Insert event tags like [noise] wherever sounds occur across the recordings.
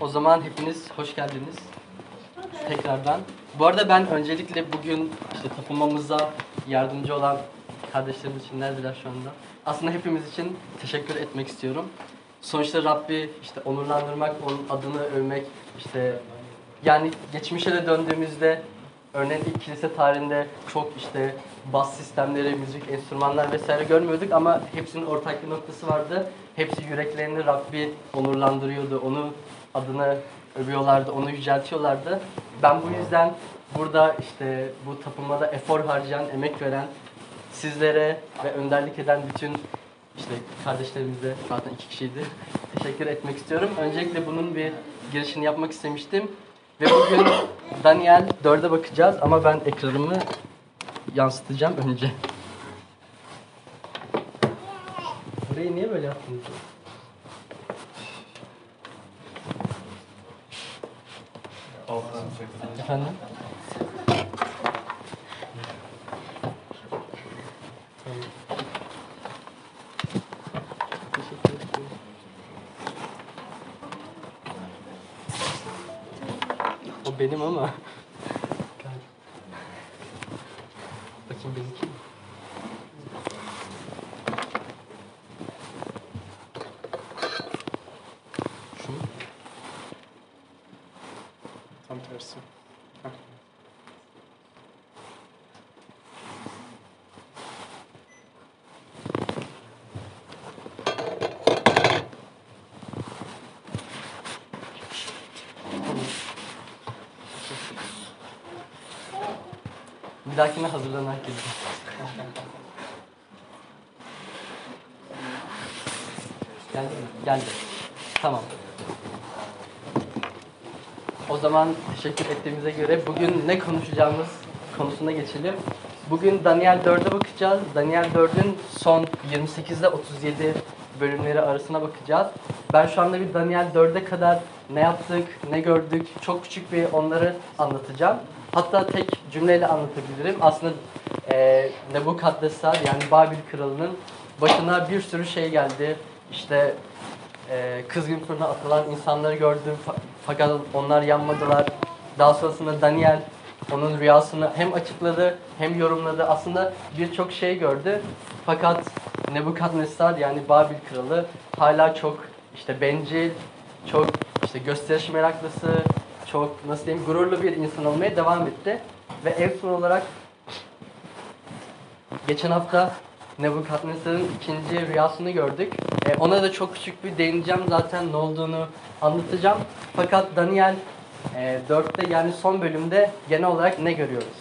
O zaman hepiniz hoş geldiniz. Tekrardan. Bu arada ben öncelikle bugün işte tapınmamıza yardımcı olan kardeşlerimiz için neredeler şu anda? Aslında hepimiz için teşekkür etmek istiyorum. Sonuçta Rabbi işte onurlandırmak, onun adını övmek, işte yani geçmişe de döndüğümüzde örneğin ilk kilise tarihinde çok işte bas sistemleri, müzik, enstrümanlar vesaire görmüyorduk ama hepsinin ortak bir noktası vardı. Hepsi yüreklerini Rabbi onurlandırıyordu, onu adını övüyorlardı, onu yüceltiyorlardı. Ben bu yüzden burada işte bu tapınmada efor harcayan, emek veren sizlere ve önderlik eden bütün işte kardeşlerimize zaten iki kişiydi. Teşekkür etmek istiyorum. Öncelikle bunun bir girişini yapmak istemiştim. Ve bugün Daniel 4'e bakacağız ama ben ekranımı yansıtacağım önce. Burayı niye böyle yaptınız? Efendim? O benim ama. Bakayım benimki. mi? Şu mu? Tam tersi. Heh. Bir dahakine hazırlanarak geleceğim. Geldi mi? Geldi. Tamam. O zaman teşekkür ettiğimize göre bugün ne konuşacağımız konusuna geçelim. Bugün Daniel 4'e bakacağız. Daniel 4'ün son 28 ile 37 bölümleri arasına bakacağız. Ben şu anda bir Daniel 4'e kadar ne yaptık, ne gördük, çok küçük bir onları anlatacağım. Hatta tek cümleyle anlatabilirim. Aslında e, Nebukadnesar yani Babil kralının başına bir sürü şey geldi. İşte e, kızgın fırına atılan insanları gördüm fa- fakat onlar yanmadılar. Daha sonrasında Daniel onun rüyasını hem açıkladı hem yorumladı. Aslında birçok şey gördü. Fakat Nebukadnesar yani Babil kralı hala çok işte bencil, çok işte gösteriş meraklısı, çok nasıl diyeyim gururlu bir insan olmaya devam etti. Ve en son olarak Geçen hafta Nebukadnesar'ın ikinci rüyasını gördük. E, ona da çok küçük bir değineceğim zaten ne olduğunu anlatacağım. Fakat Daniel e, 4'te yani son bölümde genel olarak ne görüyoruz?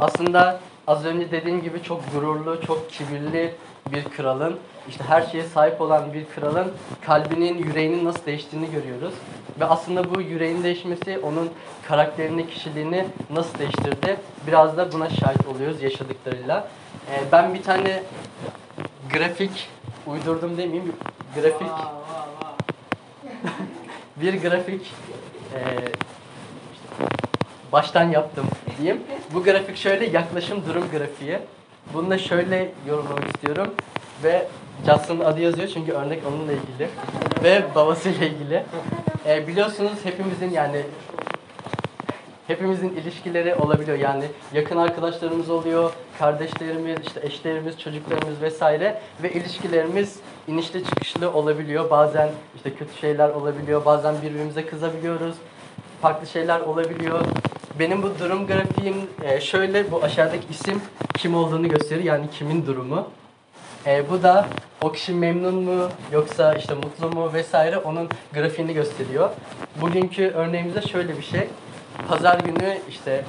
Aslında az önce dediğim gibi çok gururlu, çok kibirli bir kralın, işte her şeye sahip olan bir kralın kalbinin, yüreğinin nasıl değiştiğini görüyoruz. Ve aslında bu yüreğin değişmesi onun karakterini, kişiliğini nasıl değiştirdi? Biraz da buna şahit oluyoruz yaşadıklarıyla. Ee, ben bir tane grafik uydurdum demeyeyim, grafik [laughs] bir grafik e, baştan yaptım diyeyim. Bu grafik şöyle yaklaşım durum grafiği. Bunu da şöyle yorumlamak istiyorum ve Justin'ın adı yazıyor çünkü örnek onunla ilgili ve babasıyla ilgili. E, biliyorsunuz hepimizin yani hepimizin ilişkileri olabiliyor. Yani yakın arkadaşlarımız oluyor, kardeşlerimiz, işte eşlerimiz, çocuklarımız vesaire ve ilişkilerimiz inişli çıkışlı olabiliyor. Bazen işte kötü şeyler olabiliyor, bazen birbirimize kızabiliyoruz. Farklı şeyler olabiliyor. Benim bu durum grafiğim e, şöyle bu aşağıdaki isim kim olduğunu gösteriyor. Yani kimin durumu. E, bu da o kişi memnun mu yoksa işte mutlu mu vesaire onun grafiğini gösteriyor. Bugünkü örneğimizde şöyle bir şey. Pazar günü işte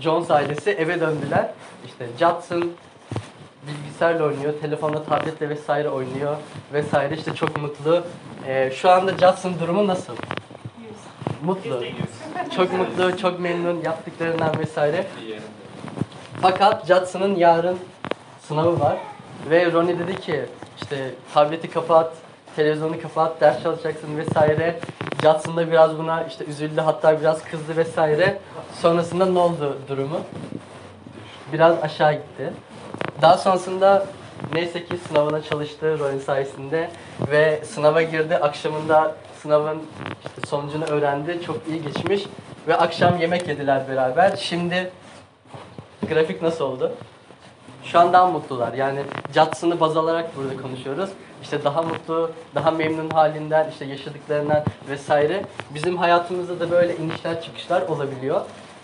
Jones ailesi eve döndüler. İşte Judson bilgisayarla oynuyor, telefonla, tabletle vesaire oynuyor vesaire işte çok mutlu. E, şu anda Judson durumu nasıl? Mutlu. Çok mutlu, çok memnun yaptıklarından vesaire. Fakat Judson'ın yarın sınavı var. Ve Ronnie dedi ki işte tableti kapat, televizyonu kapat, ders çalışacaksın vesaire. Judson da biraz buna işte üzüldü hatta biraz kızdı vesaire. Sonrasında ne oldu durumu? Biraz aşağı gitti. Daha sonrasında neyse ki sınavına çalıştı Ronnie sayesinde ve sınava girdi. Akşamında sınavın işte sonucunu öğrendi. Çok iyi geçmiş ve akşam yemek yediler beraber. Şimdi grafik nasıl oldu? Şu an daha mutlular. Yani catsını baz alarak burada konuşuyoruz. İşte daha mutlu, daha memnun halinden, işte yaşadıklarından vesaire. Bizim hayatımızda da böyle inişler çıkışlar olabiliyor.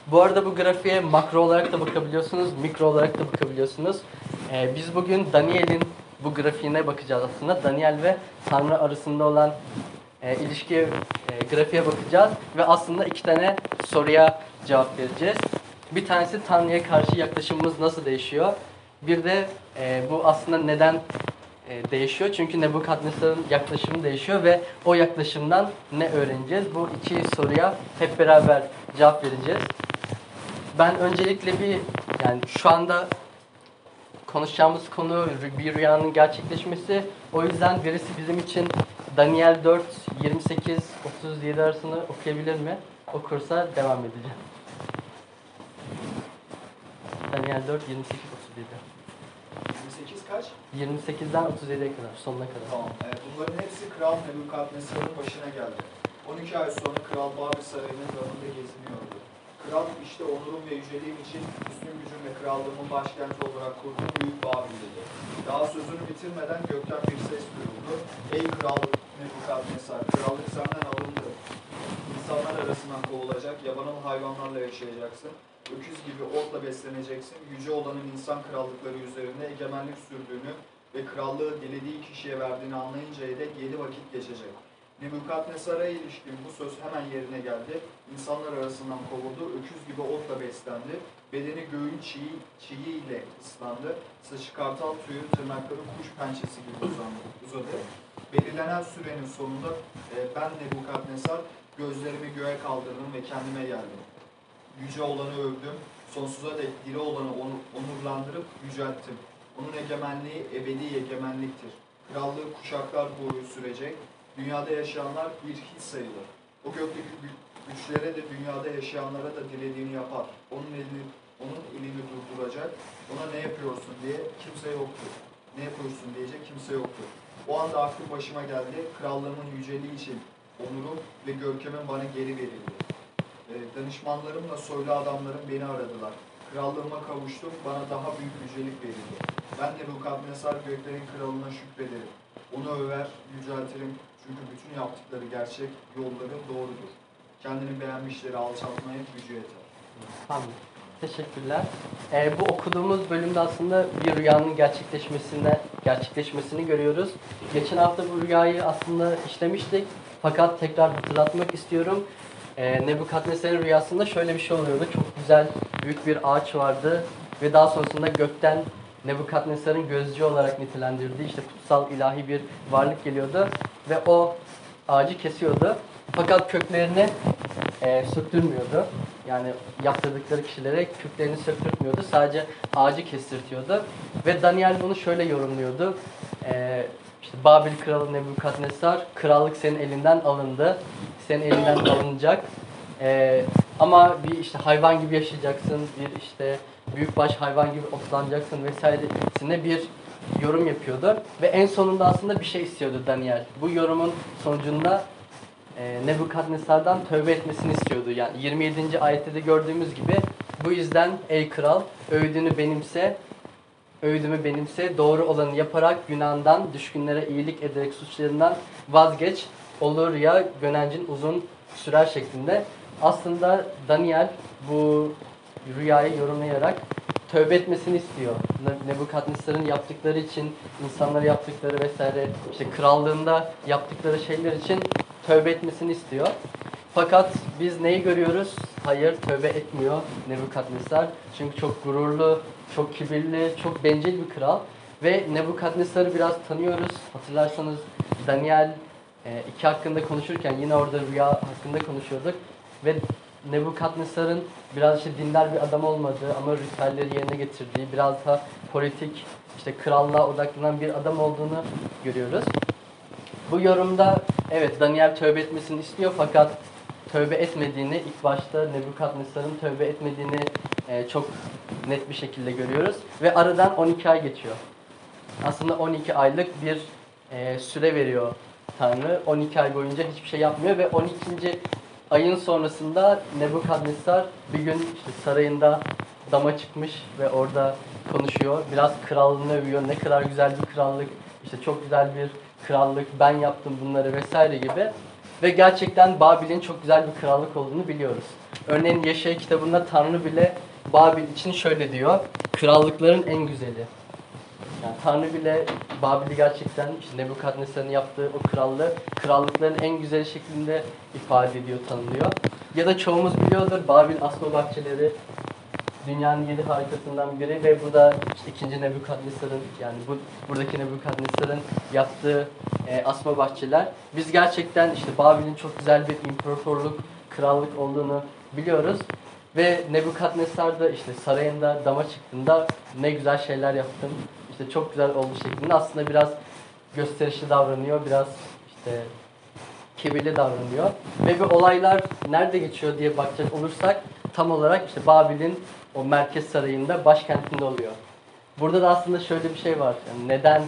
Bu arada bu grafiğe makro olarak da bakabiliyorsunuz, mikro olarak da bakabiliyorsunuz. Ee, biz bugün Daniel'in bu grafiğine bakacağız aslında. Daniel ve Tanrı arasında olan e, ilişkiye, e, grafiğe bakacağız ve aslında iki tane soruya cevap vereceğiz. Bir tanesi Tanrı'ya karşı yaklaşımımız nasıl değişiyor? Bir de e, bu aslında neden e, değişiyor? Çünkü Nebukadnesar'ın yaklaşımı değişiyor ve o yaklaşımdan ne öğreneceğiz? Bu iki soruya hep beraber cevap vereceğiz. Ben öncelikle bir yani şu anda konuşacağımız konu bir rüyanın gerçekleşmesi. O yüzden birisi bizim için Daniel 4 28 37 arasını okuyabilir mi? Okursa devam edeceğim. Daniel 4 28 37. 28 kaç? 28'den 37'ye kadar sonuna kadar. Tamam. Ee, bunların hepsi Kral Nebukadnesar'ın başına geldi. 12 ay sonra Kral Babil Sarayı'nın yanında geziniyordu. Kral işte onurum ve yüceliğim için üstün gücüm ve krallığımın başkenti olarak kurduğum büyük Babil dedi. Daha sözünü bitirmeden gökten bir ses duyuldu. Ey Kral Nebukadnesar, krallık senden alındı. İnsanlar arasından kovulacak, yabanıl hayvanlarla yaşayacaksın. Öküz gibi otla besleneceksin. Yüce olanın insan krallıkları üzerinde egemenlik sürdüğünü ve krallığı dilediği kişiye verdiğini anlayıncaya dek yedi vakit geçecek. Nebukadnesar'a ilişkin bu söz hemen yerine geldi. İnsanlar arasından kovuldu. Öküz gibi otla beslendi. Bedeni göğün çiğ, çiğiyle ıslandı. Saçı kartal tüyü, tırnakları kuş pençesi gibi uzandı, uzadı. Belirlenen sürenin sonunda e, ben Nebukadnesar gözlerimi göğe kaldırdım ve kendime geldim. Yüce olanı övdüm. Sonsuza dek diri olanı onu- onurlandırıp yücelttim. Onun egemenliği ebedi egemenliktir. Krallığı kuşaklar boyu sürecek. Dünyada yaşayanlar bir hiç sayılır. O gökteki gü- güçlere de dünyada yaşayanlara da dilediğini yapar. Onun elini onun elini durduracak. Ona ne yapıyorsun diye kimse yoktur. Ne yapıyorsun diyecek kimse yoktur. O anda aklım başıma geldi. Krallığımın yüceliği için onurum ve görkemim bana geri verildi. E, danışmanlarımla soylu adamlarım beni aradılar. Krallığıma kavuştum, bana daha büyük yücelik verildi. Ben de Nebukadnesar göklerin kralına şükrederim. Onu över, yüceltirim. Çünkü bütün yaptıkları gerçek, yolları doğrudur. Kendini beğenmişleri alçaltmaya gücü yeter. Tamam. Teşekkürler. Ee, bu okuduğumuz bölümde aslında bir rüyanın gerçekleşmesine gerçekleşmesini görüyoruz. Geçen hafta bu rüyayı aslında işlemiştik. Fakat tekrar hatırlatmak istiyorum. Ee, Nebukadnesar'ın rüyasında şöyle bir şey oluyordu. Çok güzel büyük bir ağaç vardı ve daha sonrasında gökten Nebukadnesar'ın gözcü olarak nitelendirdiği işte kutsal ilahi bir varlık geliyordu ve o ağacı kesiyordu. Fakat köklerini e, söktürmüyordu. Yani yaptırdıkları kişilere köklerini söktürtmüyordu. Sadece ağacı kestirtiyordu. Ve Daniel bunu şöyle yorumluyordu. E, işte Babil kralı Nebukadnesar, krallık senin elinden alındı. Senin elinden alınacak. E, ama bir işte hayvan gibi yaşayacaksın. Bir işte büyükbaş hayvan gibi otlanacaksın vesairesine bir yorum yapıyordu. Ve en sonunda aslında bir şey istiyordu Daniel. Bu yorumun sonucunda e, Nebukadnesar'dan tövbe etmesini istiyordu. Yani 27. ayette de gördüğümüz gibi bu yüzden ey kral öğüdünü benimse, öğüdümü benimse, doğru olanı yaparak günahından, düşkünlere iyilik ederek suçlarından vazgeç. Olur ya gönencin uzun sürer şeklinde. Aslında Daniel bu rüyayı yorumlayarak tövbe etmesini istiyor. Ne- Nebukadnesar'ın yaptıkları için, insanlara yaptıkları vesaire, işte krallığında yaptıkları şeyler için tövbe etmesini istiyor. Fakat biz neyi görüyoruz? Hayır, tövbe etmiyor Nebukadnesar. Çünkü çok gururlu, çok kibirli, çok bencil bir kral. Ve Nebukadnesar'ı biraz tanıyoruz. Hatırlarsanız Daniel 2 hakkında konuşurken yine orada rüya hakkında konuşuyorduk. Ve Nebukadnesar'ın biraz işte dindar bir adam olmadığı ama ritüelleri yerine getirdiği, biraz da politik, işte krallığa odaklanan bir adam olduğunu görüyoruz. Bu yorumda evet Daniel tövbe etmesini istiyor fakat tövbe etmediğini ilk başta Nebukadnesar'ın tövbe etmediğini e, çok net bir şekilde görüyoruz. Ve aradan 12 ay geçiyor. Aslında 12 aylık bir e, süre veriyor tanrı 12 ay boyunca hiçbir şey yapmıyor ve 12. ayın sonrasında Nebukadnezar bir gün işte sarayında dama çıkmış ve orada konuşuyor. Biraz krallığını övüyor. Ne kadar güzel bir krallık, işte çok güzel bir krallık, ben yaptım bunları vesaire gibi. Ve gerçekten Babil'in çok güzel bir krallık olduğunu biliyoruz. Örneğin Yaşaya kitabında Tanrı bile Babil için şöyle diyor. Krallıkların en güzeli. Yani Tanrı bile Babil'i gerçekten işte Nebukadnesar'ın yaptığı o krallığı krallıkların en güzel şeklinde ifade ediyor, tanımlıyor. Ya da çoğumuz biliyordur Babil asma bahçeleri dünyanın yedi harikasından biri ve bu da işte ikinci Nebukadnesar'ın yani bu buradaki Nebukadnesar'ın yaptığı e, asma bahçeler. Biz gerçekten işte Babil'in çok güzel bir imparatorluk, krallık olduğunu biliyoruz. Ve Nebukadnesar da işte sarayında dama çıktığında ne güzel şeyler yaptım, işte çok güzel oldu şeklinde aslında biraz gösterişli davranıyor, biraz işte kibirli davranıyor. Ve bu olaylar nerede geçiyor diye bakacak olursak tam olarak işte Babil'in o merkez sarayında başkentinde oluyor. Burada da aslında şöyle bir şey var. Yani neden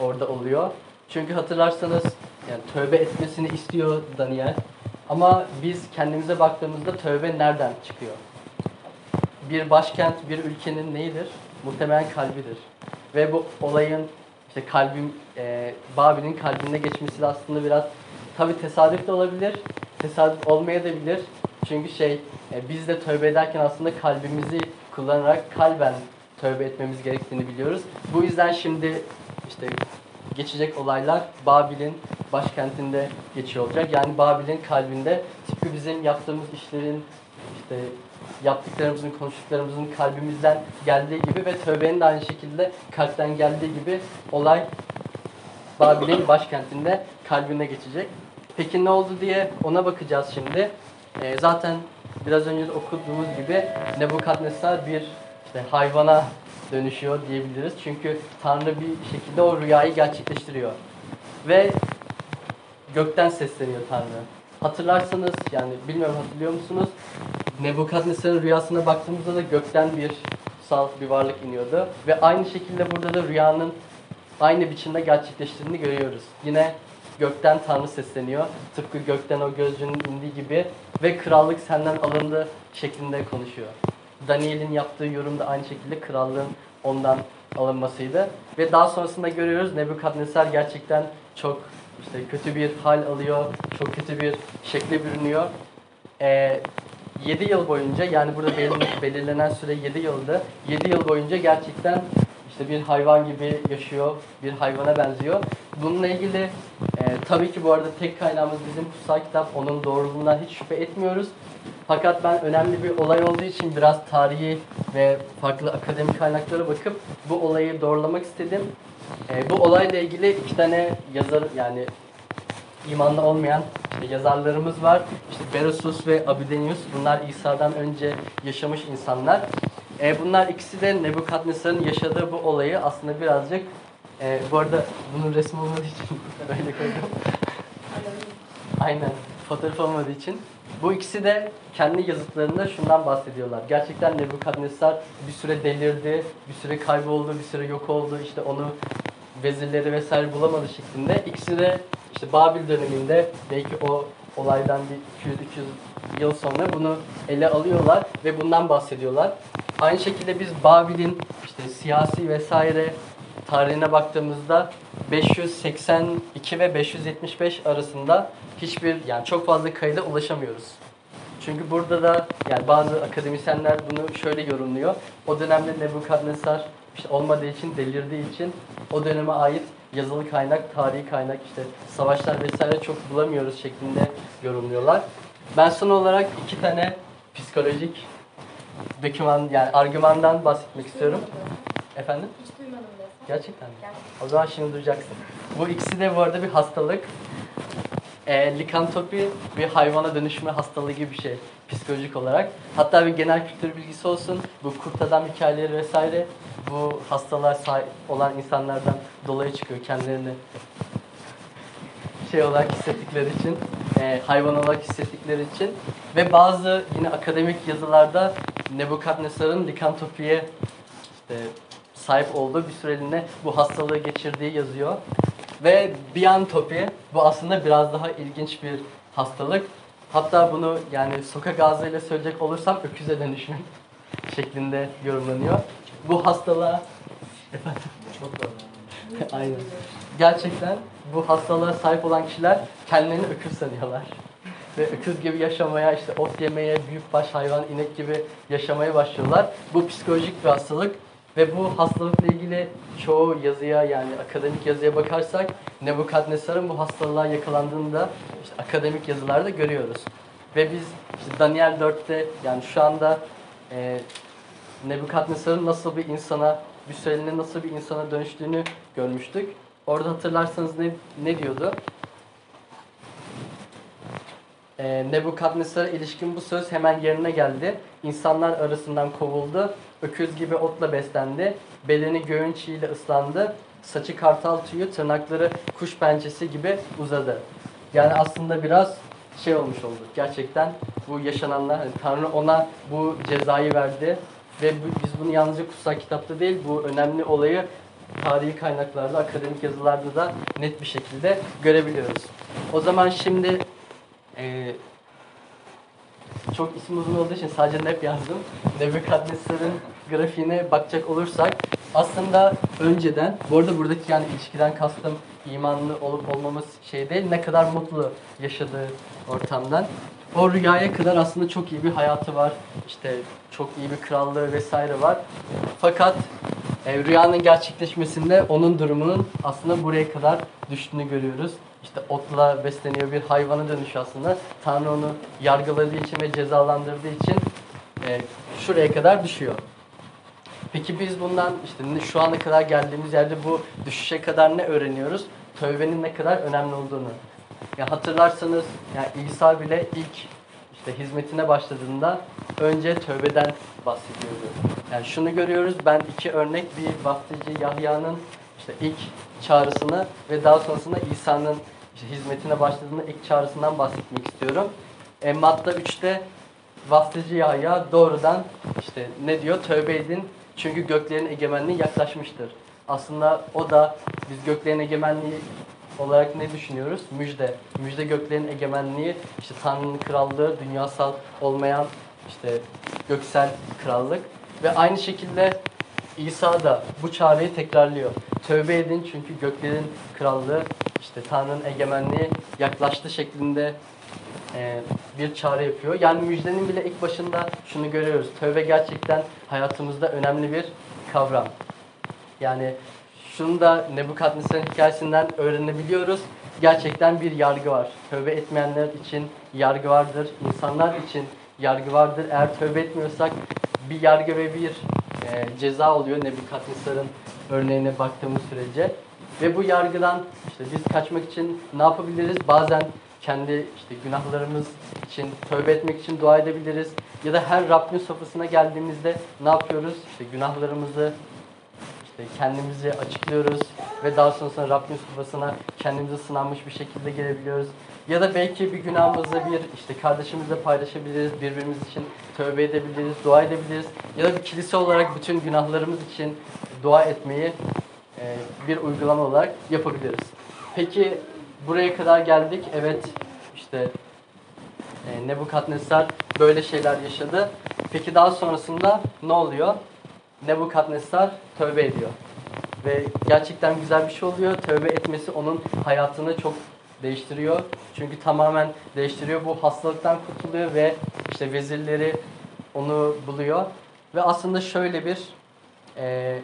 orada oluyor? Çünkü hatırlarsanız yani tövbe etmesini istiyor Daniel. Ama biz kendimize baktığımızda tövbe nereden çıkıyor? Bir başkent, bir ülkenin neyidir? Muhtemelen kalbidir. Ve bu olayın işte kalbim, e, Babil'in kalbinde geçmesi de aslında biraz tabi tesadüf de olabilir, tesadüf olmayabilir. Çünkü şey, e, biz de tövbe ederken aslında kalbimizi kullanarak kalben tövbe etmemiz gerektiğini biliyoruz. Bu yüzden şimdi işte geçecek olaylar Babil'in başkentinde geçiyor olacak. Yani Babil'in kalbinde tıpkı bizim yaptığımız işlerin işte yaptıklarımızın, konuştuklarımızın kalbimizden geldiği gibi ve tövbenin de aynı şekilde kalpten geldiği gibi olay Babil'in başkentinde kalbine geçecek. Peki ne oldu diye ona bakacağız şimdi. Ee, zaten biraz önce okuduğumuz gibi Nebukadnesar bir işte hayvana dönüşüyor diyebiliriz. Çünkü Tanrı bir şekilde o rüyayı gerçekleştiriyor. Ve gökten sesleniyor Tanrı. Hatırlarsanız yani bilmiyorum hatırlıyor musunuz? Nebukadnesar'ın rüyasına baktığımızda da gökten bir kutsal bir varlık iniyordu. Ve aynı şekilde burada da rüyanın aynı biçimde gerçekleştiğini görüyoruz. Yine gökten Tanrı sesleniyor. Tıpkı gökten o gözcünün indiği gibi ve krallık senden alındı şeklinde konuşuyor. Daniel'in yaptığı yorum da aynı şekilde krallığın ondan alınmasıydı. Ve daha sonrasında görüyoruz Nebukadnesar gerçekten çok işte kötü bir hal alıyor, çok kötü bir şekle bürünüyor. Ee, 7 yıl boyunca yani burada belir- belirlenen süre 7 yıldı. 7 yıl boyunca gerçekten işte bir hayvan gibi yaşıyor, bir hayvana benziyor. Bununla ilgili e, tabii ki bu arada tek kaynağımız bizim kutsal kitap. Onun doğruluğundan hiç şüphe etmiyoruz. Fakat ben önemli bir olay olduğu için biraz tarihi ve farklı akademik kaynaklara bakıp bu olayı doğrulamak istedim. E, bu olayla ilgili iki tane yazar yani imanlı olmayan işte yazarlarımız var. İşte Berosus ve Abidenius. Bunlar İsa'dan önce yaşamış insanlar. E, bunlar ikisi de Nebukadnesar'ın yaşadığı bu olayı aslında birazcık e, bu arada bunun resmi olmadığı için [laughs] böyle koydum. Aynen. Fotoğraf olmadığı için. Bu ikisi de kendi yazıtlarında şundan bahsediyorlar. Gerçekten Nebukadnesar bir süre delirdi, bir süre kayboldu, bir süre yok oldu. İşte onu vezirleri vesaire bulamadı şeklinde. İkisi de işte Babil döneminde belki o olaydan bir 200-300 yıl sonra bunu ele alıyorlar ve bundan bahsediyorlar. Aynı şekilde biz Babil'in işte siyasi vesaire tarihine baktığımızda 582 ve 575 arasında hiçbir yani çok fazla kayda ulaşamıyoruz. Çünkü burada da yani bazı akademisyenler bunu şöyle yorumluyor. O dönemde Nebukadnesar işte olmadığı için, delirdiği için o döneme ait yazılı kaynak, tarihi kaynak işte savaşlar vesaire çok bulamıyoruz şeklinde yorumluyorlar. Ben son olarak iki tane psikolojik doküman yani argümandan bahsetmek istiyorum. Efendim? Gerçekten mi? Gerçekten. O zaman şimdi duyacaksın. Bu ikisi de bu arada bir hastalık. E, likantopi bir hayvana dönüşme hastalığı gibi bir şey psikolojik olarak. Hatta bir genel kültür bilgisi olsun. Bu kurt adam hikayeleri vesaire bu hastalığa sahip olan insanlardan dolayı çıkıyor kendilerini şey olarak hissettikleri için, e, hayvan olarak hissettikleri için ve bazı yine akademik yazılarda Nebukadnesar'ın likantopiye işte sahip olduğu bir süreliğine bu hastalığı geçirdiği yazıyor. Ve biantopi bu aslında biraz daha ilginç bir hastalık. Hatta bunu yani sokak ağzıyla söyleyecek olursam öküze dönüşüm [laughs] şeklinde yorumlanıyor. Bu hastalığa Çok da [laughs] Aynen. Gerçekten bu hastalığa sahip olan kişiler kendilerini öküz sanıyorlar. [laughs] Ve öküz gibi yaşamaya, işte ot yemeye, büyükbaş hayvan, inek gibi yaşamaya başlıyorlar. Bu psikolojik bir hastalık ve bu hastalıkla ilgili çoğu yazıya yani akademik yazıya bakarsak Nebukadnesar'ın bu hastalığa yakalandığında işte akademik yazılarda görüyoruz. Ve biz işte Daniel 4'te yani şu anda e, Nebukadnesar'ın nasıl bir insana, bir süreliğine nasıl bir insana dönüştüğünü görmüştük. Orada hatırlarsanız ne, ne diyordu? Ee, Nebukadnesar'a ilişkin bu söz hemen yerine geldi. İnsanlar arasından kovuldu. Öküz gibi otla beslendi. Bedeni göğün çiğiyle ıslandı. Saçı kartal tüyü, tırnakları kuş pençesi gibi uzadı. Yani aslında biraz şey olmuş oldu. Gerçekten bu yaşananlar, hani Tanrı ona bu cezayı verdi. Ve bu- biz bunu yalnızca kutsal kitapta değil, bu önemli olayı tarihi kaynaklarda, akademik yazılarda da net bir şekilde görebiliyoruz. O zaman şimdi ee, çok isim uzun olduğu için sadece nep yazdım. Nebukadnesar'ın grafiğine bakacak olursak aslında önceden, bu arada buradaki yani ilişkiden kastım imanlı olup olmaması şey değil, ne kadar mutlu yaşadığı ortamdan. O rüyaya kadar aslında çok iyi bir hayatı var. İşte çok iyi bir krallığı vesaire var. Fakat e, rüyanın gerçekleşmesinde onun durumunun aslında buraya kadar düştüğünü görüyoruz. İşte otla besleniyor bir hayvana dönüşüyor aslında. Tanrı onu yargıladığı için ve cezalandırdığı için e, şuraya kadar düşüyor. Peki biz bundan işte şu ana kadar geldiğimiz yerde bu düşüşe kadar ne öğreniyoruz? Tövbenin ne kadar önemli olduğunu. Ya hatırlarsanız yani İsa bile ilk işte hizmetine başladığında önce tövbeden bahsediyordu. Yani şunu görüyoruz. Ben iki örnek bir vaftici Yahya'nın işte ilk çağrısını ve daha sonrasında İsa'nın hizmetine başladığında ilk çağrısından bahsetmek istiyorum. E, Matta 3'te vaftici Yahya doğrudan işte ne diyor? Tövbe edin çünkü göklerin egemenliği yaklaşmıştır. Aslında o da biz göklerin egemenliği olarak ne düşünüyoruz? Müjde. Müjde göklerin egemenliği, işte Tanrı'nın krallığı, dünyasal olmayan işte göksel krallık. Ve aynı şekilde İsa da bu çağrıyı tekrarlıyor. Tövbe edin çünkü göklerin krallığı, işte Tanrı'nın egemenliği yaklaştı şeklinde e, bir çağrı yapıyor. Yani müjdenin bile ilk başında şunu görüyoruz. Tövbe gerçekten hayatımızda önemli bir kavram. Yani şunu da Nebukadnesar'ın hikayesinden öğrenebiliyoruz. Gerçekten bir yargı var. Tövbe etmeyenler için yargı vardır. İnsanlar için yargı vardır. Eğer tövbe etmiyorsak bir yargı ve bir e, ceza oluyor Nebukadnesar'ın örneğine baktığımız sürece. Ve bu yargıdan işte biz kaçmak için ne yapabiliriz? Bazen kendi işte günahlarımız için tövbe etmek için dua edebiliriz. Ya da her Rabbin sofrasına geldiğimizde ne yapıyoruz? İşte günahlarımızı işte kendimizi açıklıyoruz ve daha sonrasında Rabbin sofrasına kendimizi sınanmış bir şekilde gelebiliyoruz. Ya da belki bir günahımızı bir işte kardeşimizle paylaşabiliriz, birbirimiz için tövbe edebiliriz, dua edebiliriz. Ya da bir kilise olarak bütün günahlarımız için dua etmeyi bir uygulama olarak yapabiliriz. Peki buraya kadar geldik. Evet işte e, Nebukadnesar böyle şeyler yaşadı. Peki daha sonrasında ne oluyor? Nebukadnesar tövbe ediyor. Ve gerçekten güzel bir şey oluyor. Tövbe etmesi onun hayatını çok değiştiriyor. Çünkü tamamen değiştiriyor. Bu hastalıktan kurtuluyor ve işte vezirleri onu buluyor. Ve aslında şöyle bir e,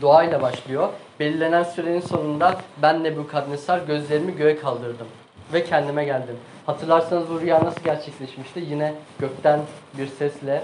duayla başlıyor. Belirlenen sürenin sonunda ben Nebukadnesar gözlerimi göğe kaldırdım ve kendime geldim. Hatırlarsanız bu rüya nasıl gerçekleşmişti? Yine gökten bir sesle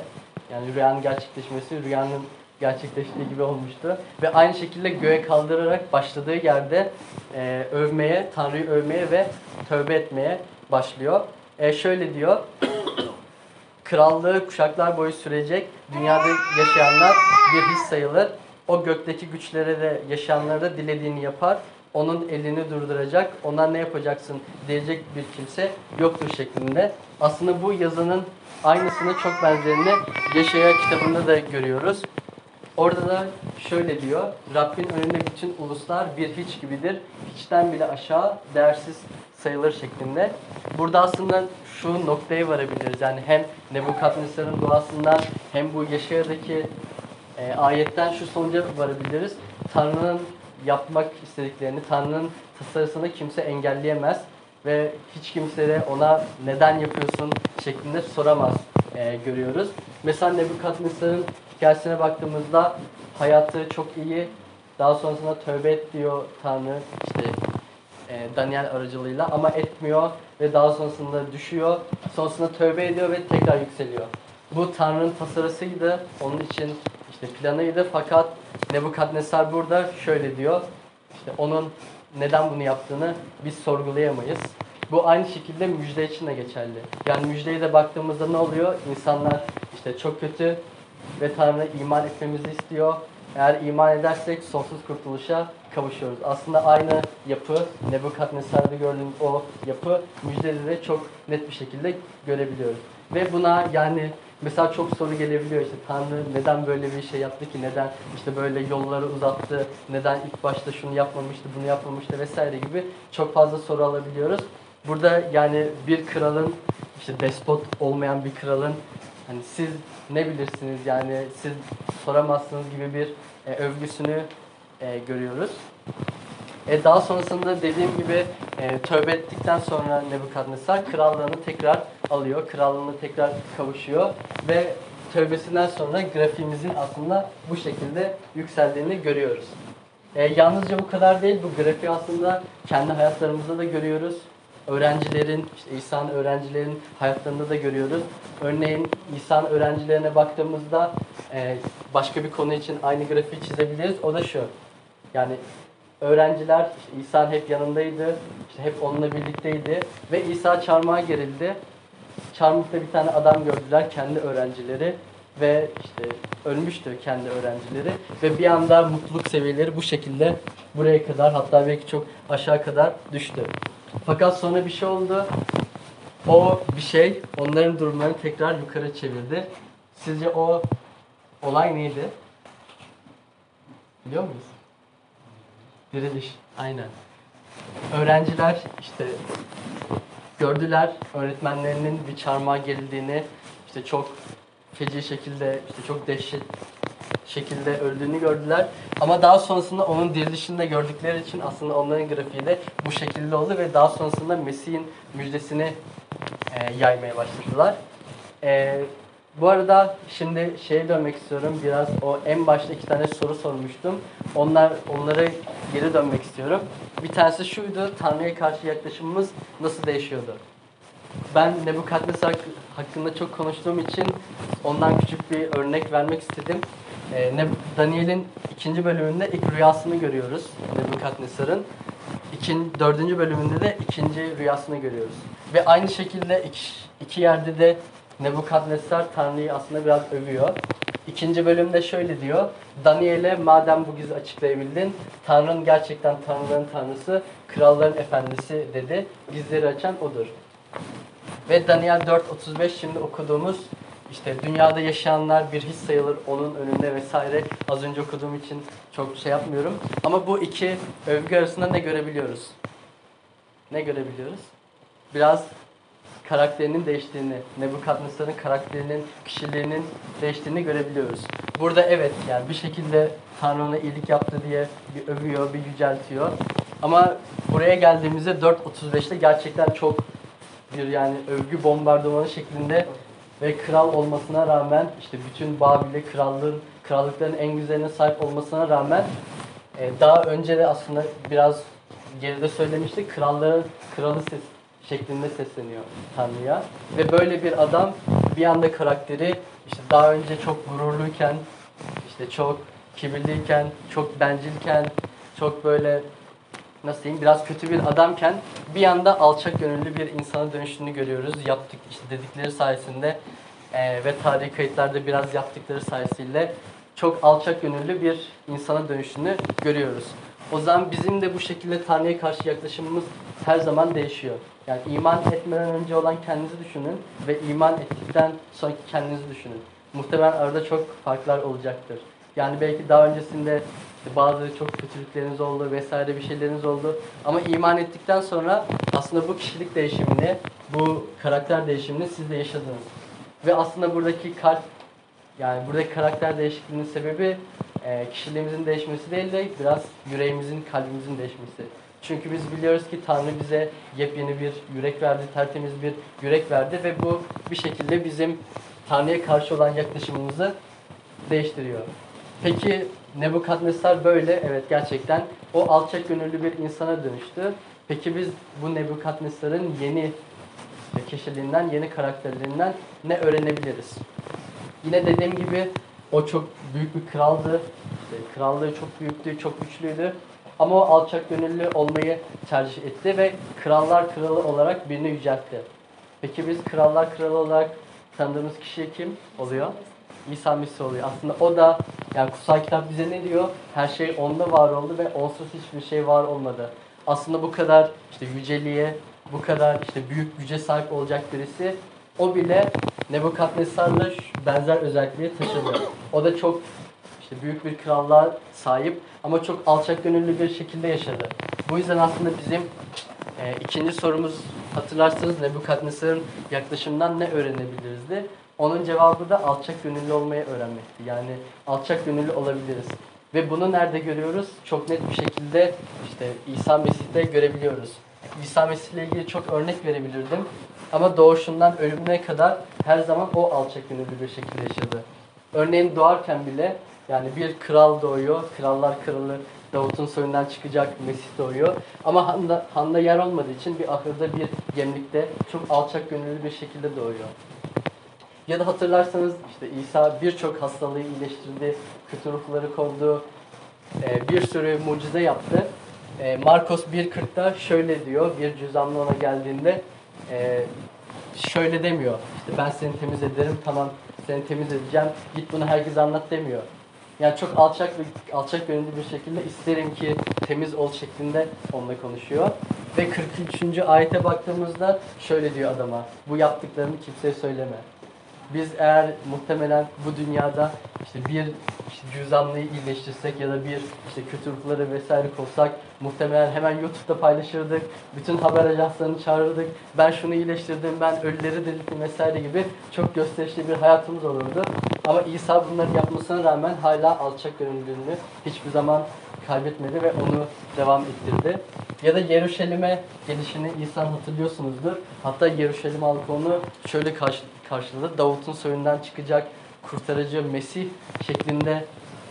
yani rüyanın gerçekleşmesi rüyanın gerçekleştiği gibi olmuştu. Ve aynı şekilde göğe kaldırarak başladığı yerde e, övmeye, Tanrı'yı övmeye ve tövbe etmeye başlıyor. E, şöyle diyor, [coughs] Krallığı kuşaklar boyu sürecek. Dünyada yaşayanlar bir his sayılır. O gökteki güçlere de yaşayanlara da dilediğini yapar. Onun elini durduracak. Ona ne yapacaksın diyecek bir kimse yoktur şeklinde. Aslında bu yazının aynısını çok benzerini Yaşaya kitabında da görüyoruz. Orada da şöyle diyor. Rabbin önünde bütün uluslar bir hiç gibidir. Hiçten bile aşağı değersiz sayılır şeklinde. Burada aslında şu noktaya varabiliriz. Yani hem Nebukadnesar'ın duasından hem bu Yeşaya'daki e, ayetten şu sonuca varabiliriz. Tanrı'nın yapmak istediklerini, Tanrı'nın tasarısını kimse engelleyemez ve hiç kimse de ona neden yapıyorsun şeklinde soramaz e, görüyoruz. Mesela Nebukadnesar'ın hikayesine baktığımızda hayatı çok iyi. Daha sonrasında tövbe et diyor Tanrı işte e, Daniel aracılığıyla ama etmiyor ve daha sonrasında düşüyor. Sonrasında tövbe ediyor ve tekrar yükseliyor. Bu Tanrı'nın tasarısıydı. Onun için işte planıydı fakat Nebukadnesar burada şöyle diyor. İşte onun neden bunu yaptığını biz sorgulayamayız. Bu aynı şekilde müjde için de geçerli. Yani müjdeye de baktığımızda ne oluyor? İnsanlar işte çok kötü ve Tanrı iman etmemizi istiyor. Eğer iman edersek sonsuz kurtuluşa kavuşuyoruz. Aslında aynı yapı Nebukadnesar'da gördüğümüz o yapı müjdede de çok net bir şekilde görebiliyoruz. Ve buna yani mesela çok soru gelebiliyor işte Tanrı neden böyle bir şey yaptı ki neden işte böyle yolları uzattı neden ilk başta şunu yapmamıştı bunu yapmamıştı vesaire gibi çok fazla soru alabiliyoruz. Burada yani bir kralın işte despot olmayan bir kralın hani siz ne bilirsiniz yani siz soramazsınız gibi bir e, övgüsünü e, görüyoruz. E, daha sonrasında dediğim gibi e, tövbe ettikten sonra Nebukadnesar krallığını tekrar alıyor. Krallığını tekrar kavuşuyor ve tövbesinden sonra grafiğimizin aslında bu şekilde yükseldiğini görüyoruz. E, yalnızca bu kadar değil, bu grafiği aslında kendi hayatlarımızda da görüyoruz. Öğrencilerin, işte İsa'nın öğrencilerin hayatlarında da görüyoruz. Örneğin İsa'nın öğrencilerine baktığımızda e, başka bir konu için aynı grafiği çizebiliriz. O da şu. Yani öğrenciler işte İsa'nın hep yanındaydı, işte hep onunla birlikteydi ve İsa çarmıha gerildi. Çarmıhta bir tane adam gördüler, kendi öğrencileri ve işte ölmüştü kendi öğrencileri ve bir anda mutluluk seviyeleri bu şekilde buraya kadar hatta belki çok aşağı kadar düştü. Fakat sonra bir şey oldu. O bir şey onların durumlarını tekrar yukarı çevirdi. Sizce o olay neydi? Biliyor muyuz? Diriliş. Aynen. Öğrenciler işte gördüler öğretmenlerinin bir çarmıha gerildiğini, işte çok feci şekilde, işte çok dehşet şekilde öldüğünü gördüler. Ama daha sonrasında onun dirilişini de gördükleri için aslında onların grafiği de bu şekilde oldu ve daha sonrasında Mesih'in müjdesini e, yaymaya başladılar. E, bu arada şimdi şeye dönmek istiyorum. Biraz o en başta iki tane soru sormuştum. Onlar onlara geri dönmek istiyorum. Bir tanesi şuydu. Tanrı'ya karşı yaklaşımımız nasıl değişiyordu? Ben Nebukadnesar hakkında çok konuştuğum için ondan küçük bir örnek vermek istedim. Neb- Daniel'in ikinci bölümünde ilk rüyasını görüyoruz Nebukadnesar'ın. İkin, dördüncü bölümünde de ikinci rüyasını görüyoruz. Ve aynı şekilde iki, iki yerde de Nebukadnesar Tanrı'yı aslında biraz övüyor. İkinci bölümde şöyle diyor. Daniel'e madem bu gizli açıklayabildin, Tanrı'nın gerçekten Tanrıların Tanrısı, kralların efendisi dedi. Gizleri açan odur. Ve Daniel 4.35 şimdi okuduğumuz işte dünyada yaşayanlar bir hiç sayılır onun önünde vesaire az önce okuduğum için çok şey yapmıyorum. Ama bu iki övgü arasında ne görebiliyoruz? Ne görebiliyoruz? Biraz karakterinin değiştiğini, Nebukadnesar'ın karakterinin, kişiliğinin değiştiğini görebiliyoruz. Burada evet yani bir şekilde Tanrı ona iyilik yaptı diye bir övüyor, bir yüceltiyor. Ama buraya geldiğimizde 4.35'te gerçekten çok bir yani övgü bombardımanı şeklinde ve kral olmasına rağmen işte bütün Babil'e krallığın krallıkların en güzeline sahip olmasına rağmen e, daha önce de aslında biraz geride söylemiştik kralların kralı şeklinde sesleniyor Tanrı'ya ve böyle bir adam bir anda karakteri işte daha önce çok gururluyken işte çok kibirliyken çok bencilken çok böyle nasıl diyeyim biraz kötü bir adamken bir anda alçak gönüllü bir insana dönüştüğünü görüyoruz. Yaptık işte dedikleri sayesinde eee, ve tarihi kayıtlarda biraz yaptıkları sayesinde çok alçak gönüllü bir insana dönüştüğünü görüyoruz. O zaman bizim de bu şekilde Tanrı'ya karşı yaklaşımımız her zaman değişiyor. Yani iman etmeden önce olan kendinizi düşünün ve iman ettikten sonraki kendinizi düşünün. Muhtemelen arada çok farklar olacaktır. Yani belki daha öncesinde işte bazı çok kötülükleriniz oldu vesaire bir şeyleriniz oldu. Ama iman ettikten sonra aslında bu kişilik değişimini, bu karakter değişimini siz de yaşadınız. Ve aslında buradaki kalp, yani buradaki karakter değişikliğinin sebebi kişiliğimizin değişmesi değil de biraz yüreğimizin, kalbimizin değişmesi. Çünkü biz biliyoruz ki Tanrı bize yepyeni bir yürek verdi, tertemiz bir yürek verdi ve bu bir şekilde bizim Tanrı'ya karşı olan yaklaşımımızı değiştiriyor. Peki Nebukadnesar böyle, evet gerçekten o alçak gönüllü bir insana dönüştü. Peki biz bu Nebukadnesar'ın yeni kişiliğinden, yeni karakterlerinden ne öğrenebiliriz? Yine dediğim gibi o çok büyük bir kraldı. İşte krallığı çok büyüktü, çok güçlüydü. Ama o alçak gönüllü olmayı tercih etti ve krallar kralı olarak birini yüceltti. Peki biz krallar kralı olarak tanıdığımız kişi kim oluyor? İsa Mesih oluyor. Aslında o da yani kutsal kitap bize ne diyor? Her şey onda var oldu ve onsuz hiçbir şey var olmadı. Aslında bu kadar işte yüceliğe, bu kadar işte büyük güce sahip olacak birisi o bile Nebukadnesar'la benzer özellikleri taşıdı. O da çok işte büyük bir krallığa sahip ama çok alçak gönüllü bir şekilde yaşadı. Bu yüzden aslında bizim e, ikinci sorumuz hatırlarsanız Nebukadnesar'ın yaklaşımından ne öğrenebilirizdi? Onun cevabı da alçak gönüllü olmayı öğrenmekti. Yani alçak gönüllü olabiliriz. Ve bunu nerede görüyoruz? Çok net bir şekilde işte İsa Mesih'te görebiliyoruz. İsa Mesih ile ilgili çok örnek verebilirdim. Ama doğuşundan ölümüne kadar her zaman o alçak gönüllü bir şekilde yaşadı. Örneğin doğarken bile yani bir kral doğuyor, krallar kralı Davut'un soyundan çıkacak Mesih doğuyor. Ama handa, handa yer olmadığı için bir ahırda bir gemlikte çok alçak gönüllü bir şekilde doğuyor. Ya da hatırlarsanız işte İsa birçok hastalığı iyileştirdi, kötü ruhları kovdu, e, bir sürü mucize yaptı. E, Markos 1.40'da şöyle diyor, bir cüzdanlı ona geldiğinde e, şöyle demiyor, işte ben seni temiz ederim, tamam seni temiz edeceğim, git bunu herkese anlat demiyor. Yani çok alçak bir alçak gönüllü bir şekilde isterim ki temiz ol şeklinde onunla konuşuyor. Ve 43. ayete baktığımızda şöyle diyor adama, bu yaptıklarını kimseye söyleme. Biz eğer muhtemelen bu dünyada işte bir işte cüzdanlıyı iyileştirsek ya da bir işte kötü ruhları vesaire kovsak muhtemelen hemen YouTube'da paylaşırdık. Bütün haber ajanslarını çağırırdık. Ben şunu iyileştirdim, ben ölüleri dirilttim vesaire gibi çok gösterişli bir hayatımız olurdu. Ama İsa bunları yapmasına rağmen hala alçak gönüllülüğünü hiçbir zaman kaybetmedi ve onu devam ettirdi. Ya da Yeruşalim'e gelişini İsa'nın hatırlıyorsunuzdur. Hatta Yeruşalim halkı onu şöyle karşı, karşıladı. Davut'un soyundan çıkacak kurtarıcı Mesih şeklinde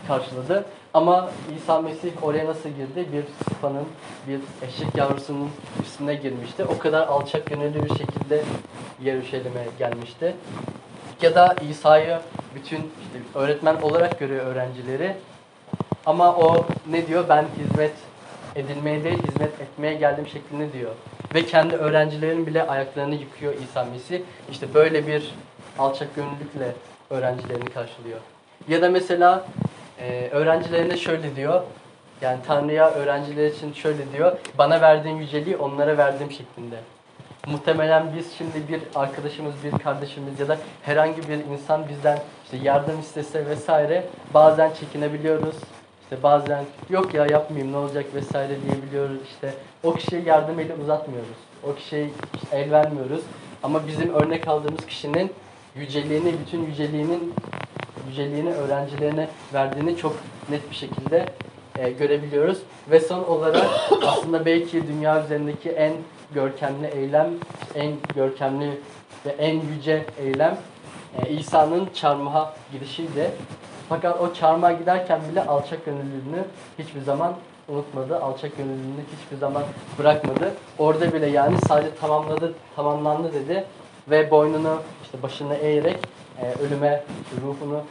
karşıladı. Ama İsa Mesih oraya nasıl girdi? Bir sıfanın, bir eşek yavrusunun üstüne girmişti. O kadar alçak gönüllü bir şekilde Yeruşalim'e gelmişti. Ya da İsa'yı bütün işte öğretmen olarak görüyor öğrencileri. Ama o ne diyor? Ben hizmet edilmeye değil, hizmet etmeye geldim şeklinde diyor. Ve kendi öğrencilerin bile ayaklarını yıkıyor İsa Mesih. İşte böyle bir alçak gönüllülükle öğrencilerini karşılıyor. Ya da mesela e, öğrencilerine şöyle diyor. Yani Tanrı'ya öğrenciler için şöyle diyor. Bana verdiğin yüceliği onlara verdim şeklinde. Muhtemelen biz şimdi bir arkadaşımız, bir kardeşimiz ya da herhangi bir insan bizden işte yardım istese vesaire bazen çekinebiliyoruz. İşte bazen yok ya yapmayayım ne olacak vesaire diyebiliyoruz. İşte o kişiye yardım eli uzatmıyoruz. O kişiye el vermiyoruz. Ama bizim örnek aldığımız kişinin yüceliğini, bütün yüceliğinin yüceliğini öğrencilerine verdiğini çok net bir şekilde e, görebiliyoruz. Ve son olarak [coughs] aslında belki dünya üzerindeki en görkemli eylem, en görkemli ve en yüce eylem e, İsa'nın çarmıha gidişiydi. Fakat o çarmıha giderken bile alçak gönüllülüğünü hiçbir zaman unutmadı. Alçak gönüllülüğünü hiçbir zaman bırakmadı. Orada bile yani sadece tamamladı, tamamlandı dedi ve boynunu işte başını eğerek e, ölüme ruhunu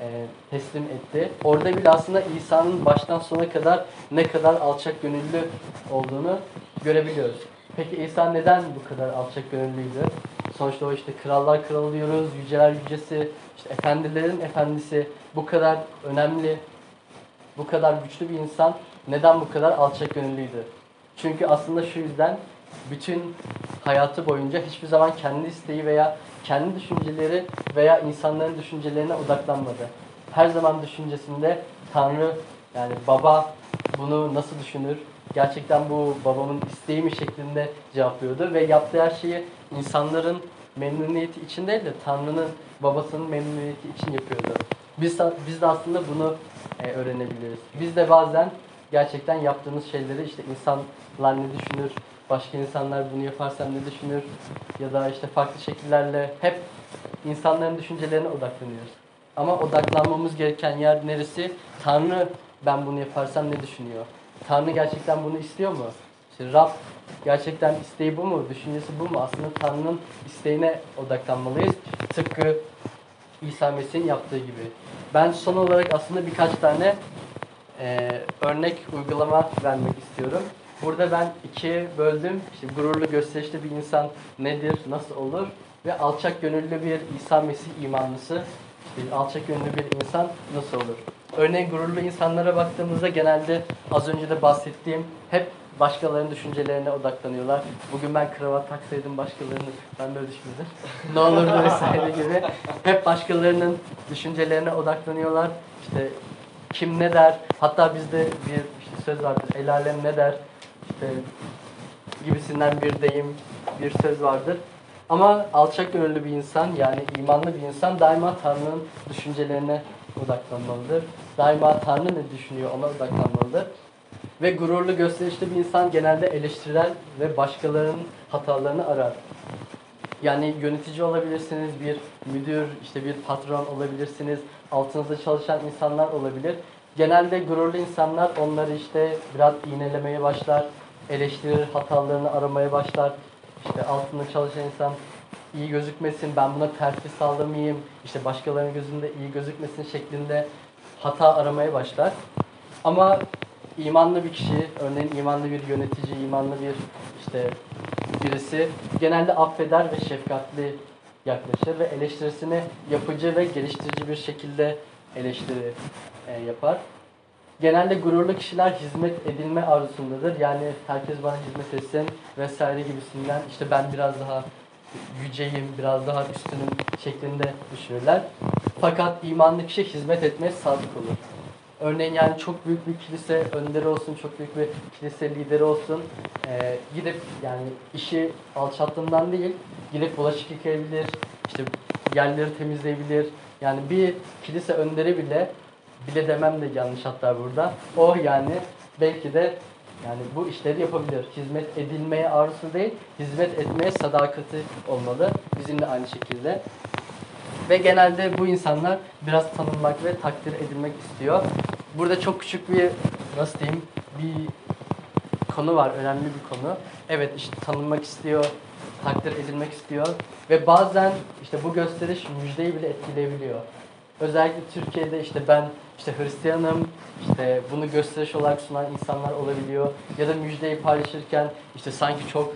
e, teslim etti. Orada bile aslında İsa'nın baştan sona kadar ne kadar alçak gönüllü olduğunu görebiliyoruz. Peki İsa neden bu kadar alçak gönüllüydü? Sonuçta o işte krallar kralı diyoruz, yüceler yücesi, işte efendilerin efendisi bu kadar önemli, bu kadar güçlü bir insan neden bu kadar alçak gönüllüydü? Çünkü aslında şu yüzden bütün hayatı boyunca hiçbir zaman kendi isteği veya kendi düşünceleri veya insanların düşüncelerine odaklanmadı. her zaman düşüncesinde Tanrı yani baba bunu nasıl düşünür? Gerçekten bu babamın isteği mi şeklinde cevaplıyordu ve yaptığı her şeyi insanların memnuniyeti için değil de Tanrı'nın babasının memnuniyeti için yapıyordu. Biz, biz de aslında bunu e, öğrenebiliriz. Biz de bazen gerçekten yaptığımız şeyleri işte insanlar ne düşünür, başka insanlar bunu yaparsam ne düşünür ya da işte farklı şekillerle hep insanların düşüncelerine odaklanıyoruz. Ama odaklanmamız gereken yer neresi? Tanrı ben bunu yaparsam ne düşünüyor? Tanrı gerçekten bunu istiyor mu? İşte Rab gerçekten isteği bu mu? Düşüncesi bu mu? Aslında Tanrı'nın isteğine odaklanmalıyız. Tıpkı İsa Mesih'in yaptığı gibi. Ben son olarak aslında birkaç tane e, örnek uygulama vermek istiyorum. Burada ben ikiye böldüm. İşte gururlu gösterişli bir insan nedir, nasıl olur? Ve alçak gönüllü bir İsa Mesih imanlısı, işte alçak gönüllü bir insan nasıl olur? Örneğin gururlu insanlara baktığımızda genelde az önce de bahsettiğim hep başkalarının düşüncelerine odaklanıyorlar. Bugün ben kravat taksaydım başkalarının, ben böyle düşündüm. [laughs] ne olurdu vesaire gibi. Hep başkalarının düşüncelerine odaklanıyorlar. İşte kim ne der? Hatta bizde bir işte söz vardır. El alem ne der? İşte gibisinden bir deyim, bir söz vardır. Ama alçak gönüllü bir insan yani imanlı bir insan daima Tanrı'nın düşüncelerine odaklanmalıdır. Daima Tanrı ne düşünüyor ona odaklanmalıdır. Ve gururlu gösterişli bir insan genelde eleştirel ve başkalarının hatalarını arar. Yani yönetici olabilirsiniz, bir müdür, işte bir patron olabilirsiniz, altınızda çalışan insanlar olabilir. Genelde gururlu insanlar onları işte biraz iğnelemeye başlar, eleştirir, hatalarını aramaya başlar. İşte altında çalışan insan iyi gözükmesin, ben buna terfi sağlamayayım, işte başkalarının gözünde iyi gözükmesin şeklinde hata aramaya başlar. Ama imanlı bir kişi, örneğin imanlı bir yönetici, imanlı bir işte birisi genelde affeder ve şefkatli yaklaşır ve eleştirisini yapıcı ve geliştirici bir şekilde eleştiri e, yapar. Genelde gururlu kişiler hizmet edilme arzusundadır. Yani herkes bana hizmet etsin vesaire gibisinden işte ben biraz daha yüceyim, biraz daha üstünüm şeklinde düşünürler. Fakat imanlı kişi hizmet etmeye sadık olur. Örneğin yani çok büyük bir kilise önderi olsun, çok büyük bir kilise lideri olsun. Ee, gidip yani işi alçalttığından değil, gidip bulaşık yıkayabilir, işte yerleri temizleyebilir. Yani bir kilise önderi bile, bile demem de yanlış hatta burada. O yani belki de yani bu işleri yapabilir. Hizmet edilmeye arzusu değil, hizmet etmeye sadakati olmalı. Bizim de aynı şekilde. Ve genelde bu insanlar biraz tanınmak ve takdir edilmek istiyor. Burada çok küçük bir nasıl diyeyim bir konu var, önemli bir konu. Evet işte tanınmak istiyor, takdir edilmek istiyor ve bazen işte bu gösteriş müjdeyi bile etkileyebiliyor. Özellikle Türkiye'de işte ben işte Hristiyanım, işte bunu gösteriş olarak sunan insanlar olabiliyor. Ya da müjdeyi paylaşırken işte sanki çok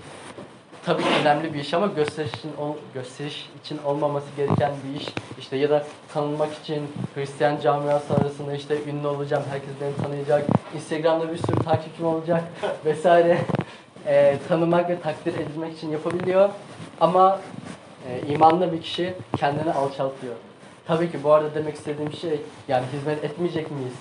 tabii ki önemli bir iş ama gösteriş için, ol- gösteriş için olmaması gereken bir iş. İşte ya da tanınmak için Hristiyan camiası arasında işte ünlü olacağım, herkes beni tanıyacak, Instagram'da bir sürü takipçim olacak [laughs] vesaire. Ee, tanımak ve takdir edilmek için yapabiliyor. Ama e, imanlı bir kişi kendini alçaltıyor. Tabii ki bu arada demek istediğim şey yani hizmet etmeyecek miyiz?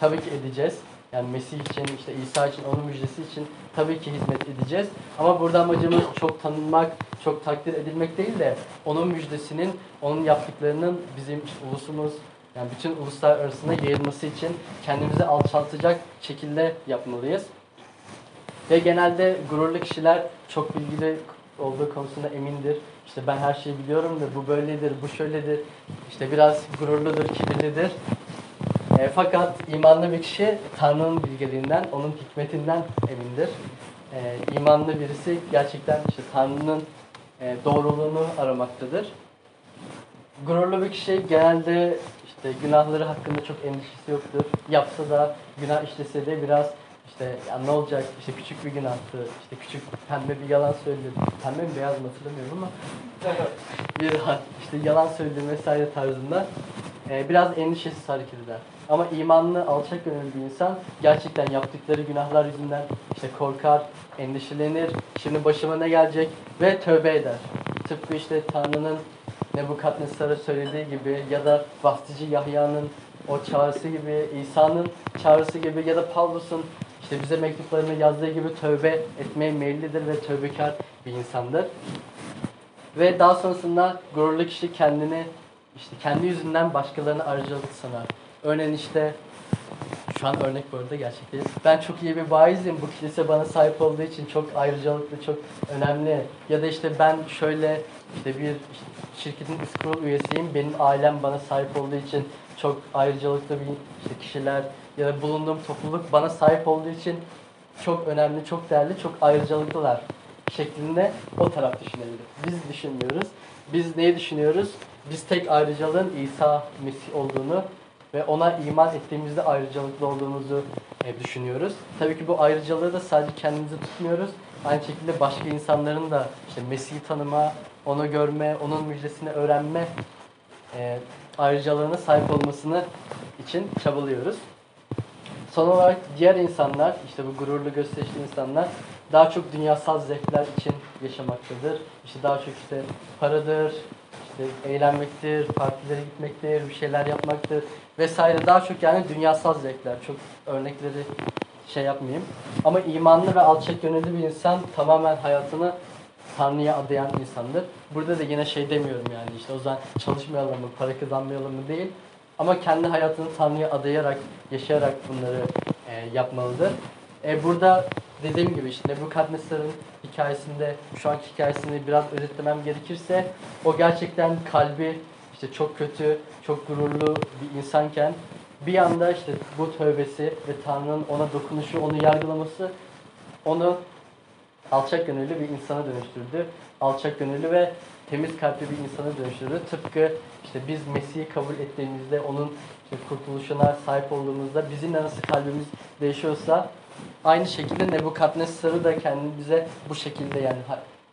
Tabii ki edeceğiz. Yani Mesih için, işte İsa için, onun müjdesi için tabii ki hizmet edeceğiz. Ama burada amacımız çok tanınmak, çok takdir edilmek değil de onun müjdesinin, onun yaptıklarının bizim ulusumuz, yani bütün uluslar arasında yayılması için kendimizi alçaltacak şekilde yapmalıyız. Ve genelde gururlu kişiler çok bilgili olduğu konusunda emindir. İşte ben her şeyi biliyorum da bu böyledir, bu şöyledir. İşte biraz gururludur, kibirlidir. E, fakat imanlı bir kişi Tanrı'nın bilgeliğinden, onun hikmetinden emindir. E, imanlı birisi gerçekten işte Tanrı'nın e, doğruluğunu aramaktadır. Gururlu bir kişi genelde işte günahları hakkında çok endişesi yoktur. Yapsa da günah işlese de biraz işte ya ne olacak işte küçük bir günahtı, işte küçük pembe bir yalan söyledi. Pembe mi beyaz mı hatırlamıyorum ama [laughs] bir işte yalan söyledi vesaire tarzında e, biraz endişesiz hareket eder. Ama imanlı, alçak gönüllü bir insan gerçekten yaptıkları günahlar yüzünden işte korkar, endişelenir, şimdi başıma ne gelecek ve tövbe eder. Tıpkı işte Tanrı'nın Nebukadnesar'a söylediği gibi ya da Vastici Yahya'nın o çağrısı gibi, İsa'nın çağrısı gibi ya da Pavlus'un işte bize mektuplarını yazdığı gibi tövbe etmeye meyillidir ve tövbekar bir insandır. Ve daha sonrasında gururlu kişi kendini işte kendi yüzünden başkalarına aracılık sanar. Örneğin işte şu an örnek bu arada gerçekteyiz. Ben çok iyi bir vaizim. Bu kilise bana sahip olduğu için çok ayrıcalıklı, çok önemli. Ya da işte ben şöyle işte bir işte şirketin üst kurul üyesiyim. Benim ailem bana sahip olduğu için çok ayrıcalıklı bir işte kişiler ya da bulunduğum topluluk bana sahip olduğu için çok önemli, çok değerli, çok ayrıcalıklılar şeklinde o taraf düşünebilir. Biz düşünmüyoruz. Biz neyi düşünüyoruz? Biz tek ayrıcalığın İsa Mesih olduğunu ve ona iman ettiğimizde ayrıcalıklı olduğumuzu e, düşünüyoruz. Tabii ki bu ayrıcalığı da sadece kendimize tutmuyoruz. Aynı şekilde başka insanların da işte Mesih'i tanıma, onu görme, onun müjdesini öğrenme e, ayrıcalığına sahip olmasını için çabalıyoruz. Son olarak diğer insanlar, işte bu gururlu gösterişli insanlar daha çok dünyasal zevkler için yaşamaktadır. İşte daha çok işte paradır, işte eğlenmektir, partilere gitmektir, bir şeyler yapmaktır vesaire. Daha çok yani dünyasal zevkler. Çok örnekleri şey yapmayayım. Ama imanlı ve alçak gönüllü bir insan tamamen hayatını Tanrı'ya adayan insandır. Burada da yine şey demiyorum yani işte o zaman çalışmayalım mı, para kazanmayalım mı değil. Ama kendi hayatını Tanrı'ya adayarak, yaşayarak bunları e, yapmalıdır. E, burada dediğim gibi işte Nebukadnesar'ın hikayesinde, şu anki hikayesini biraz özetlemem gerekirse o gerçekten kalbi işte çok kötü, çok gururlu bir insanken bir anda işte bu tövbesi ve Tanrı'nın ona dokunuşu, onu yargılaması onu alçak gönüllü bir insana dönüştürdü. Alçak gönüllü ve temiz kalpli bir insana dönüştürdü. Tıpkı işte biz Mesih'i kabul ettiğimizde, onun işte kurtuluşuna sahip olduğumuzda bizim de nasıl kalbimiz değişiyorsa aynı şekilde Nebukadnesar'ı da kendimize bu şekilde yani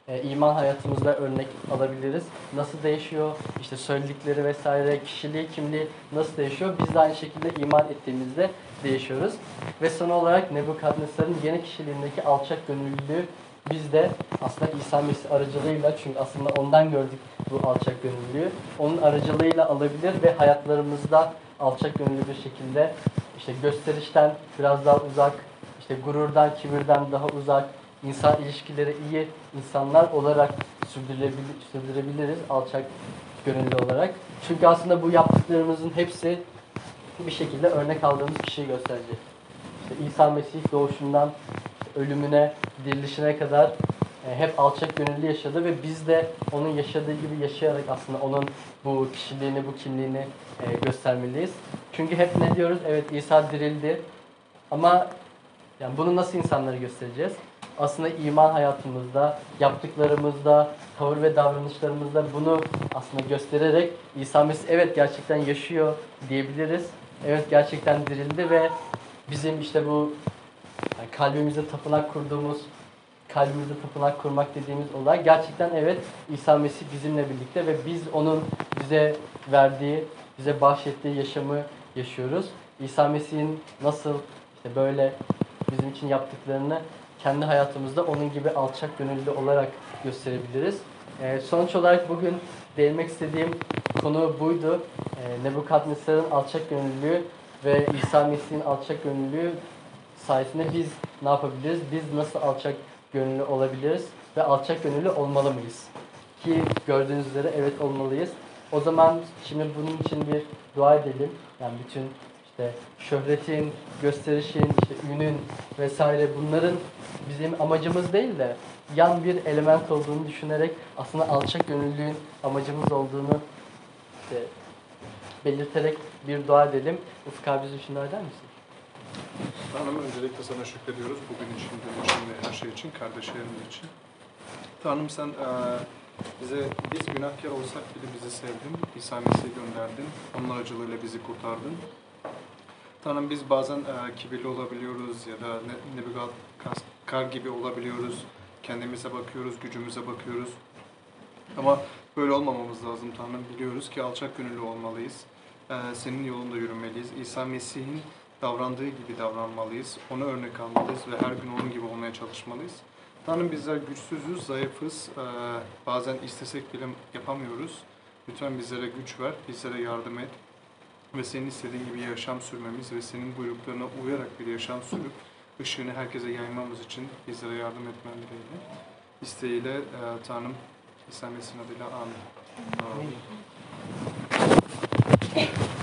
e, iman hayatımızda örnek alabiliriz. Nasıl değişiyor? İşte söyledikleri vesaire, kişiliği, kimliği nasıl değişiyor? Biz de aynı şekilde iman ettiğimizde değişiyoruz. Ve son olarak Nebukadnesar'ın yeni kişiliğindeki alçak gönüllülüğü biz de aslında İsa Mesih aracılığıyla çünkü aslında ondan gördük bu alçak gönüllülüğü. Onun aracılığıyla alabilir ve hayatlarımızda alçak gönüllü bir şekilde işte gösterişten biraz daha uzak, işte gururdan, kibirden daha uzak, insan ilişkileri iyi insanlar olarak sürdürebilir, sürdürebiliriz alçak gönüllü olarak. Çünkü aslında bu yaptıklarımızın hepsi bir şekilde örnek aldığımız kişiyi gösterecek. İşte İsa Mesih doğuşundan ölümüne, dirilişine kadar e, hep alçak gönüllü yaşadı ve biz de onun yaşadığı gibi yaşayarak aslında onun bu kişiliğini, bu kimliğini e, göstermeliyiz. Çünkü hep ne diyoruz? Evet İsa dirildi ama yani bunu nasıl insanlara göstereceğiz? Aslında iman hayatımızda, yaptıklarımızda, tavır ve davranışlarımızda bunu aslında göstererek İsa Mesih evet gerçekten yaşıyor diyebiliriz. Evet gerçekten dirildi ve bizim işte bu yani kalbimizde tapınak kurduğumuz, kalbimizde tapınak kurmak dediğimiz olay gerçekten evet İsa Mesih bizimle birlikte ve biz onun bize verdiği, bize bahşettiği yaşamı yaşıyoruz. İsa Mesih'in nasıl işte böyle bizim için yaptıklarını kendi hayatımızda onun gibi alçak gönüllü olarak gösterebiliriz. Ee, sonuç olarak bugün değinmek istediğim konu buydu. Ee, Nebukadnesar'ın alçak gönüllülüğü ve İsa Mesih'in alçak gönüllülüğü sayesinde biz ne yapabiliriz? Biz nasıl alçak gönüllü olabiliriz ve alçak gönüllü olmalı mıyız? Ki gördüğünüz üzere evet olmalıyız. O zaman şimdi bunun için bir dua edelim. Yani bütün işte şöhretin, gösterişin, işte ünün vesaire bunların bizim amacımız değil de yan bir element olduğunu düşünerek aslında alçak gönüllülüğün amacımız olduğunu işte belirterek bir dua edelim. Ufuk abi bizim için dua eder misin? Tanrım öncelikle sana şükrediyoruz bugün için, dün için ve her şey için, kardeşlerimiz için. Tanrım sen eee, bize, biz günahkar olsak bile bizi sevdin, İsa Mesih'i gönderdin, onun aracılığıyla bizi kurtardın. Tanrım biz bazen eee, kibirli olabiliyoruz ya da ne- Nebukadnezar gibi olabiliyoruz. Kendimize bakıyoruz, gücümüze bakıyoruz. Ama böyle olmamamız lazım Tanrım. Biliyoruz ki alçak gönüllü olmalıyız. Eee, senin yolunda yürümeliyiz. İsa Mesih'in davrandığı gibi davranmalıyız. Ona örnek almalıyız ve her gün onun gibi olmaya çalışmalıyız. Tanrım bizler güçsüzüz, zayıfız. Ee, bazen istesek bile yapamıyoruz. Lütfen bizlere güç ver, bizlere yardım et. Ve senin istediğin gibi yaşam sürmemiz ve senin buyruklarına uyarak bir yaşam sürüp ışığını herkese yaymamız için bizlere yardım etmen dileğiyle. İsteğiyle e, Tanrım İsa Mesih'in adıyla amin. amin. amin.